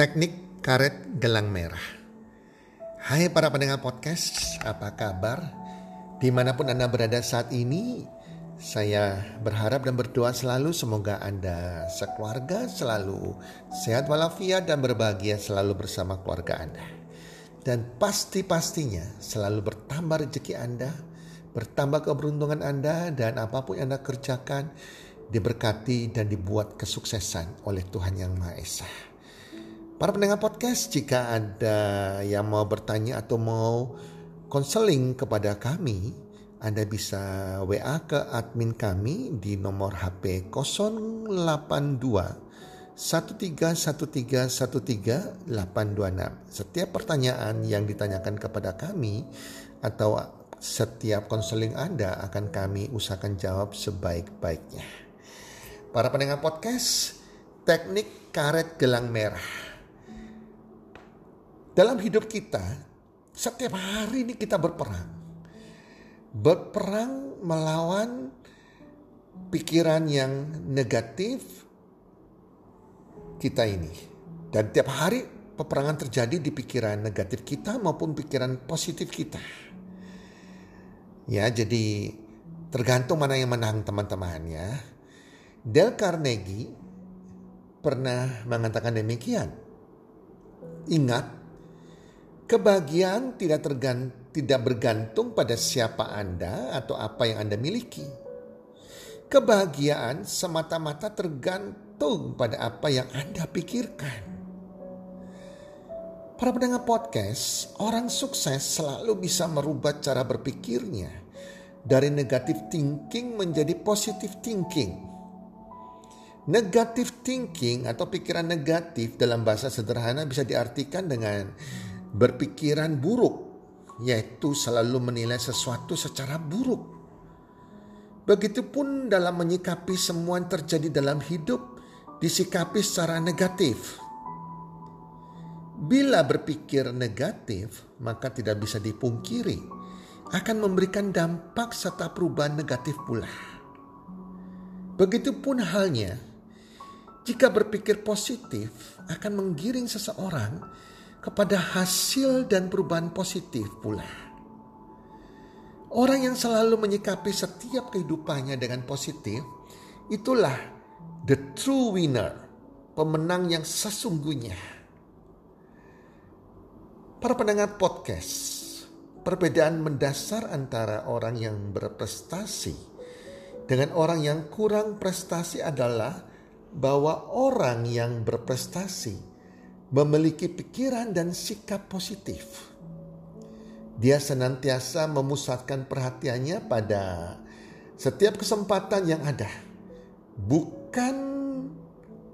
Teknik karet gelang merah. Hai para pendengar podcast, apa kabar? Di mana pun Anda berada saat ini, saya berharap dan berdoa selalu semoga Anda sekeluarga selalu sehat walafiat dan berbahagia selalu bersama keluarga Anda. Dan pasti-pastinya selalu bertambah rezeki Anda, bertambah keberuntungan Anda dan apa pun yang Anda kerjakan diberkati dan dibuat kesuksesan oleh Tuhan Yang Maha Esa. Para pendengar podcast, jika ada yang mau bertanya atau mau konseling kepada kami, Anda bisa WA ke admin kami di nomor HP 082 131313826. Setiap pertanyaan yang ditanyakan kepada kami atau setiap konseling Anda akan kami usahakan jawab sebaik-baiknya. Para pendengar podcast, teknik karet gelang merah dalam hidup kita, setiap hari ini kita berperang. Berperang melawan pikiran yang negatif kita ini. Dan tiap hari peperangan terjadi di pikiran negatif kita maupun pikiran positif kita. Ya, jadi tergantung mana yang menang teman-teman ya. Del Carnegie pernah mengatakan demikian. Ingat, Kebahagiaan tidak tergan, tidak bergantung pada siapa Anda atau apa yang Anda miliki. Kebahagiaan semata-mata tergantung pada apa yang Anda pikirkan. Para pendengar podcast, orang sukses selalu bisa merubah cara berpikirnya dari negatif thinking menjadi positive thinking. Negative thinking atau pikiran negatif dalam bahasa sederhana bisa diartikan dengan berpikiran buruk, yaitu selalu menilai sesuatu secara buruk. Begitupun dalam menyikapi semua yang terjadi dalam hidup, disikapi secara negatif. Bila berpikir negatif, maka tidak bisa dipungkiri akan memberikan dampak serta perubahan negatif pula. Begitupun halnya, jika berpikir positif akan menggiring seseorang kepada hasil dan perubahan positif pula. Orang yang selalu menyikapi setiap kehidupannya dengan positif, itulah the true winner, pemenang yang sesungguhnya. Para pendengar podcast, perbedaan mendasar antara orang yang berprestasi dengan orang yang kurang prestasi adalah bahwa orang yang berprestasi memiliki pikiran dan sikap positif. Dia senantiasa memusatkan perhatiannya pada setiap kesempatan yang ada, bukan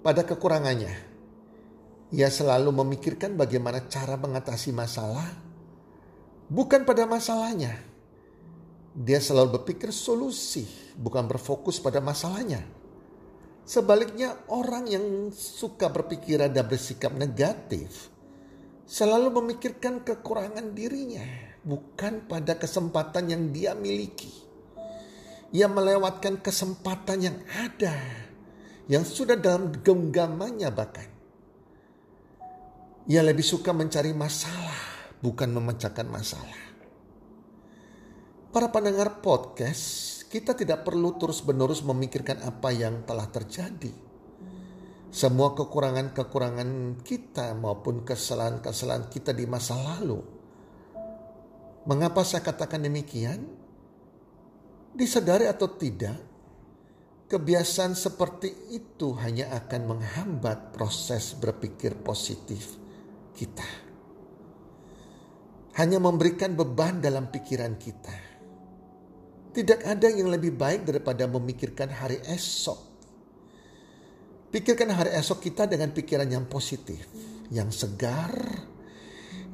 pada kekurangannya. Ia selalu memikirkan bagaimana cara mengatasi masalah, bukan pada masalahnya. Dia selalu berpikir solusi, bukan berfokus pada masalahnya. Sebaliknya orang yang suka berpikiran dan bersikap negatif selalu memikirkan kekurangan dirinya, bukan pada kesempatan yang dia miliki. Ia melewatkan kesempatan yang ada, yang sudah dalam genggamannya bahkan. Ia lebih suka mencari masalah, bukan memecahkan masalah. Para pendengar podcast, kita tidak perlu terus-menerus memikirkan apa yang telah terjadi. Semua kekurangan-kekurangan kita maupun kesalahan-kesalahan kita di masa lalu. Mengapa saya katakan demikian? Disadari atau tidak, kebiasaan seperti itu hanya akan menghambat proses berpikir positif kita. Hanya memberikan beban dalam pikiran kita tidak ada yang lebih baik daripada memikirkan hari esok. Pikirkan hari esok kita dengan pikiran yang positif, yang segar,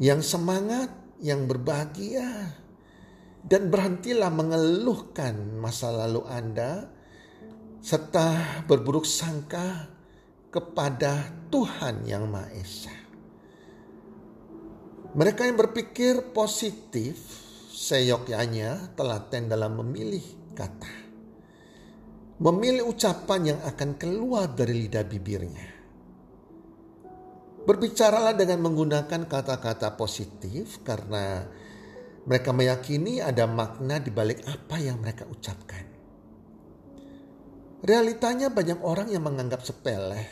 yang semangat, yang berbahagia. Dan berhentilah mengeluhkan masa lalu Anda serta berburuk sangka kepada Tuhan yang Maha Esa. Mereka yang berpikir positif seyogyanya telaten dalam memilih kata. Memilih ucapan yang akan keluar dari lidah bibirnya. Berbicaralah dengan menggunakan kata-kata positif karena mereka meyakini ada makna di balik apa yang mereka ucapkan. Realitanya banyak orang yang menganggap sepele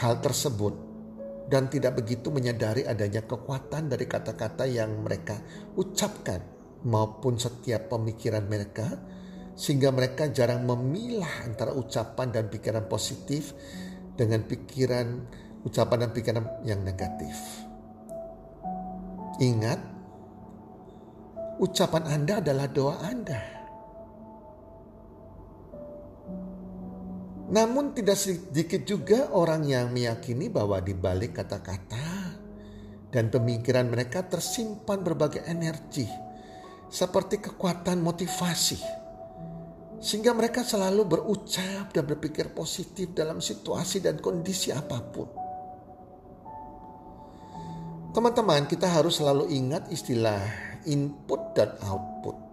hal tersebut dan tidak begitu menyadari adanya kekuatan dari kata-kata yang mereka ucapkan maupun setiap pemikiran mereka sehingga mereka jarang memilah antara ucapan dan pikiran positif dengan pikiran ucapan dan pikiran yang negatif. Ingat, ucapan Anda adalah doa Anda. Namun tidak sedikit juga orang yang meyakini bahwa di balik kata-kata dan pemikiran mereka tersimpan berbagai energi seperti kekuatan motivasi sehingga mereka selalu berucap dan berpikir positif dalam situasi dan kondisi apa pun. Teman-teman, kita harus selalu ingat istilah input dan output.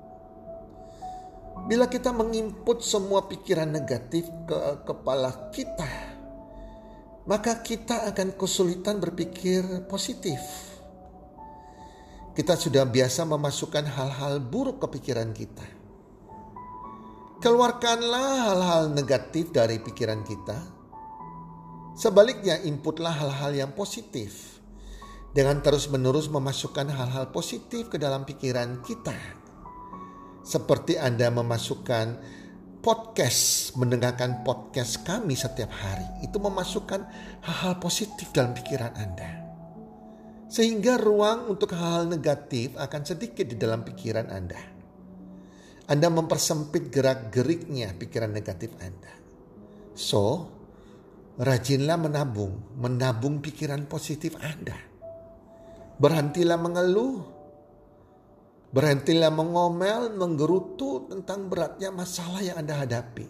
Bila kita menginput semua pikiran negatif ke kepala kita, maka kita akan kesulitan berpikir positif. Kita sudah biasa memasukkan hal-hal buruk ke pikiran kita Keluarkanlah hal-hal negatif dari pikiran kita. Sebaliknya, inputlah hal-hal yang positif. Dengan terus-menerus memasukkan hal-hal positif ke dalam pikiran kita. Seperti Anda memasukkan podcast, mendengarkan podcast kami setiap hari. Itu memasukkan hal-hal positif dalam pikiran Anda. Sehingga ruang untuk hal-hal negatif akan sedikit di dalam pikiran Anda. Anda mempersempit gerak-geriknya pikiran negatif Anda. So, rajinlah menabung, menabung pikiran positif Anda. Berhentilah mengeluh, berhentilah mengomel, menggerutu tentang beratnya masalah yang Anda hadapi.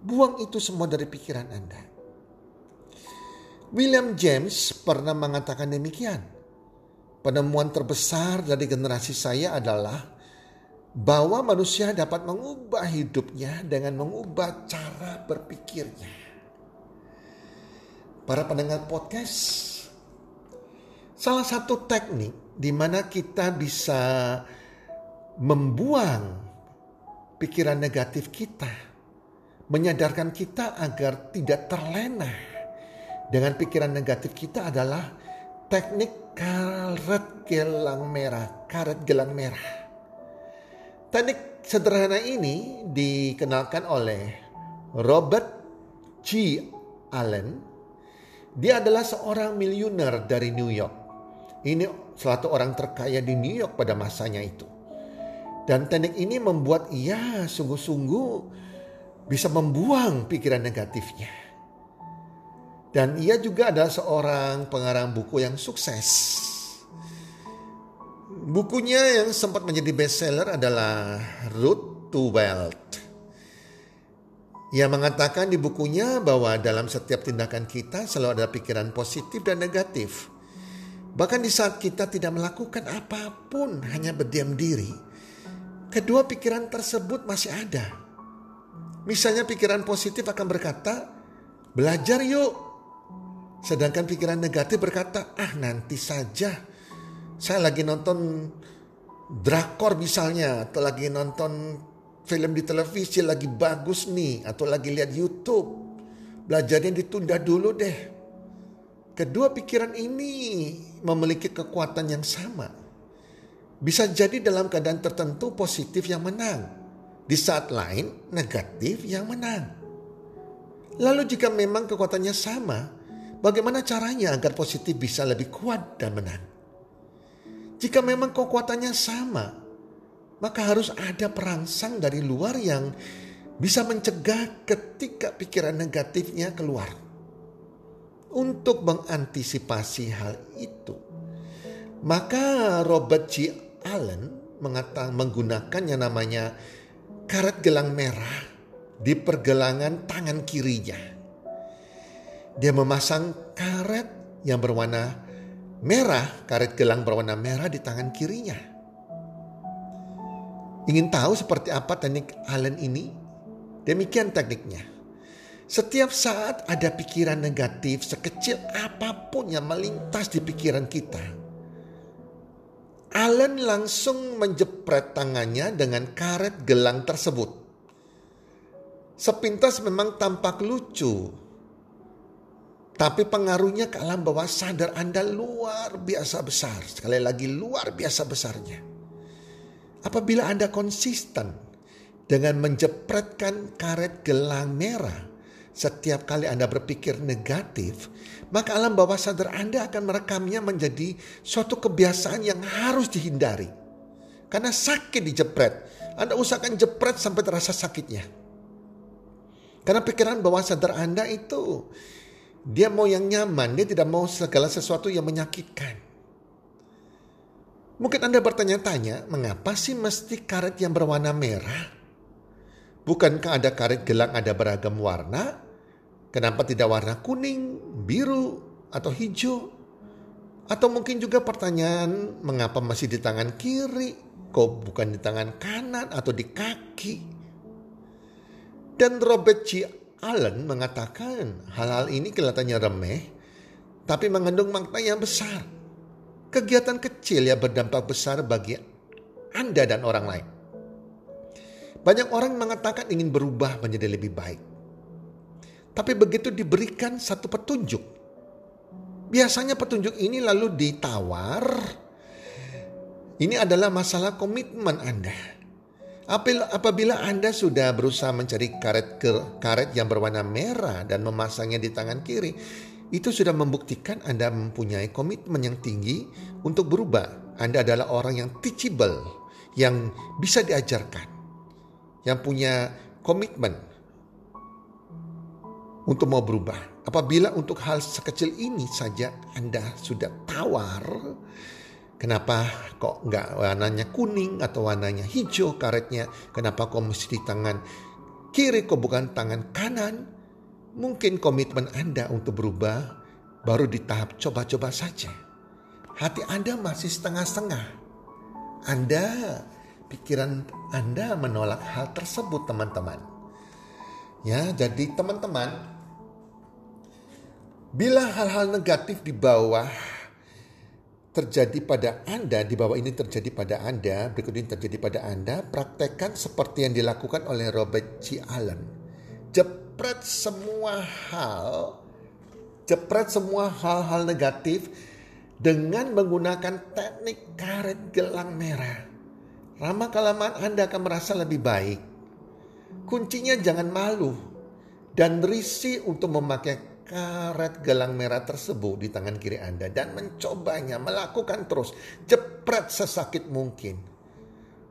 Buang itu semua dari pikiran Anda. William James pernah mengatakan demikian. Penemuan terbesar dari generasi saya adalah bahwa manusia dapat mengubah hidupnya dengan mengubah cara berpikirnya. Para pendengar podcast, salah satu teknik di mana kita bisa membuang pikiran negatif kita, menyadarkan kita agar tidak terlena dengan pikiran negatif kita adalah teknik karet gelang merah, karet gelang merah. Teknik sederhana ini dikenalkan oleh Robert G. Allen. Dia adalah seorang miliuner dari New York. Ini suatu orang terkaya di New York pada masanya itu. Dan teknik ini membuat ia sungguh-sungguh bisa membuang pikiran negatifnya. Dan ia juga adalah seorang pengarang buku yang sukses. Bukunya yang sempat menjadi bestseller adalah Root to Wealth. Ia mengatakan di bukunya bahwa dalam setiap tindakan kita selalu ada pikiran positif dan negatif. Bahkan di saat kita tidak melakukan apa pun, hanya berdiam diri, kedua pikiran tersebut masih ada. Misalnya pikiran positif akan berkata, belajar yuk. Sedangkan pikiran negatif berkata, ah nanti saja saya lagi nonton drakor misalnya atau lagi nonton film di televisi lagi bagus nih atau lagi lihat YouTube. Belajarnya ditunda dulu deh. Kedua pikiran ini memiliki kekuatan yang sama. Bisa jadi dalam keadaan tertentu positif yang menang. Di saat lain negatif yang menang. Lalu jika memang kekuatannya sama, bagaimana caranya agar positif bisa lebih kuat dan menang? Jika memang kekuatannya sama, maka harus ada perangsang dari luar yang bisa mencegah ketika pikiran negatifnya keluar. Untuk mengantisipasi hal itu, maka Robert G. Allen mengatakan menggunakan yang namanya karet gelang merah di pergelangan tangan kirinya. Dia memasang karet yang berwarna merah, karet gelang berwarna merah di tangan kirinya. Ingin tahu seperti apa teknik Allen ini? Demikian tekniknya. Setiap saat ada pikiran negatif sekecil apa pun yang melintas di pikiran kita. Alan langsung menjepret tangannya dengan karet gelang tersebut. Sepintas memang tampak lucu. Tapi pengaruhnya ke alam bawah sadar Anda luar biasa besar. Sekali lagi luar biasa besarnya. Apabila Anda konsisten dengan menjepretkan karet gelang merah setiap kali Anda berpikir negatif, maka alam bawah sadar Anda akan merekamnya menjadi suatu kebiasaan yang harus dihindari. Karena sakit dijepret. Anda usahakan jepret sampai terasa sakitnya. Karena pikiran bawah sadar Anda itu dia mau yang nyaman, dia tidak mau segala sesuatu yang menyakitkan. Mungkin Anda bertanya-tanya, mengapa sih mesti karet yang berwarna merah? Bukankah ada karet gelang ada beragam warna? Kenapa tidak warna kuning, biru, atau hijau? Atau mungkin juga pertanyaan mengapa masih di tangan kiri, kok bukan di tangan kanan atau di kaki? Dan Robert G. Allen mengatakan hal-hal ini kelihatannya remeh, tapi mengandung makna yang besar. Kegiatan kecil yang berdampak besar bagi Anda dan orang lain. Banyak orang mengatakan ingin berubah menjadi lebih baik. Tapi begitu diberikan satu petunjuk, biasanya petunjuk ini lalu ditawar. Ini adalah masalah komitmen Anda. Apabila Anda sudah berusaha mencari karet ke, karet yang berwarna merah dan memasangnya di tangan kiri, itu sudah membuktikan Anda mempunyai komitmen yang tinggi untuk berubah. Anda adalah orang yang teachable, yang bisa diajarkan, yang punya komitmen untuk mau berubah. Apabila untuk hal sekecil ini saja Anda sudah tawar, kenapa kok nggak warnanya kuning atau warnanya hijau karetnya? Kenapa kok mesti di tangan kiri kok bukan tangan kanan? Mungkin komitmen Anda untuk berubah baru di tahap coba-coba saja. Hati Anda masih setengah-setengah. Anda, pikiran Anda menolak hal tersebut teman-teman. Ya, jadi teman-teman Bila hal-hal negatif di bawah terjadi pada Anda, di bawah ini terjadi pada Anda, berikut ini terjadi pada Anda, praktekkan seperti yang dilakukan oleh Robert G. Allen. Jepret semua hal, jepret semua hal-hal negatif dengan menggunakan teknik karet gelang merah. Lama kelamaan Anda akan merasa lebih baik. Kuncinya jangan malu dan risih untuk memakai karet gelang merah tersebut di tangan kiri Anda dan mencobanya, melakukan terus, jepret sesakit mungkin.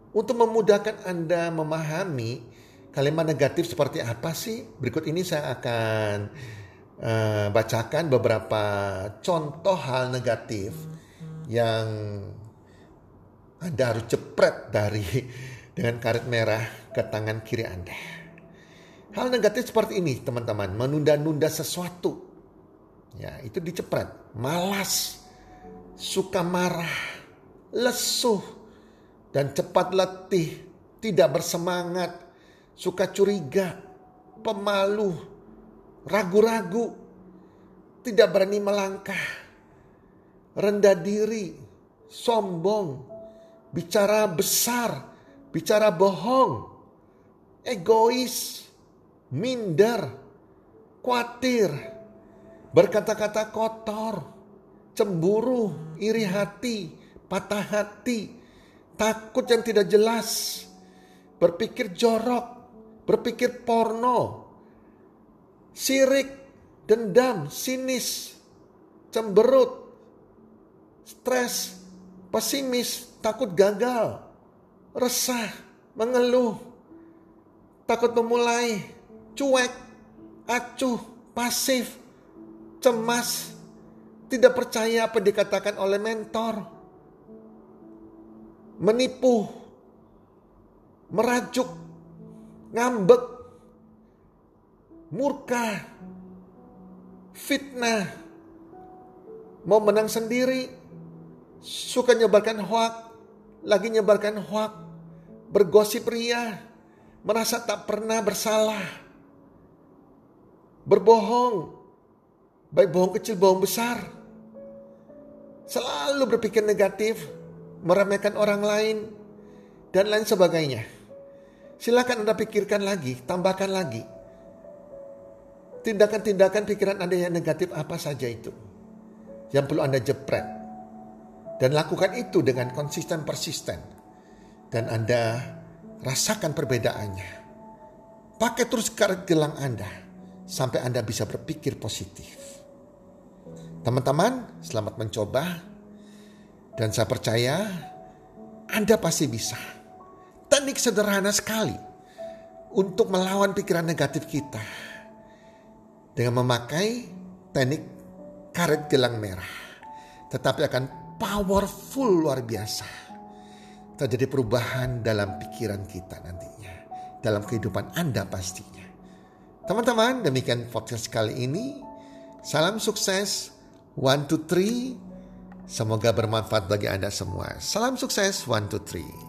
Untuk memudahkan Anda memahami kalimat negatif seperti apa sih? Berikut ini saya akan uh, bacakan beberapa contoh hal negatif yang Anda harus jepret dari dengan karet merah ke tangan kiri Anda. Hal negatif seperti ini teman-teman, menunda-nunda sesuatu. Ya, itu dicepret, malas, suka marah, lesuh, dan cepat letih, tidak bersemangat, suka curiga, pemalu, ragu-ragu, tidak berani melangkah, rendah diri, sombong, bicara besar, bicara bohong, egois, minder, khawatir, berkata-kata kotor, cemburu, iri hati, patah hati, takut yang tidak jelas, berpikir jorok, berpikir porno, sirik, dendam, sinis, cemberut, stres, pesimis, takut gagal, resah, mengeluh, takut memulai, cuek, acuh, pasif, cemas, tidak percaya apa dikatakan oleh mentor, menipu, merajuk, ngambek, murka, fitnah, mau menang sendiri, suka nyebarkan hoak, lagi nyebarkan hoak, bergosip ria, merasa tak pernah bersalah, berbohong, baik bohong kecil, bohong besar. Selalu berpikir negatif, meremehkan orang lain, dan lain sebagainya. Silakan Anda pikirkan lagi, tambahkan lagi. Tindakan-tindakan pikiran Anda yang negatif apa saja itu. Yang perlu Anda jepret. Dan lakukan itu dengan konsisten persisten. Dan Anda rasakan perbedaannya. Pakai terus karet gelang Anda. Sampai Anda bisa berpikir positif. Teman-teman, selamat mencoba. Dan saya percaya Anda pasti bisa. Teknik sederhana sekali untuk melawan pikiran negatif kita dengan memakai teknik karet gelang merah. Tetapi akan powerful luar biasa. Terjadi perubahan dalam pikiran kita nantinya. Dalam kehidupan Anda pastinya. Teman-teman demikian podcast kali ini. Salam sukses. One, two, three. Semoga bermanfaat bagi Anda semua. Salam sukses. One, two, three.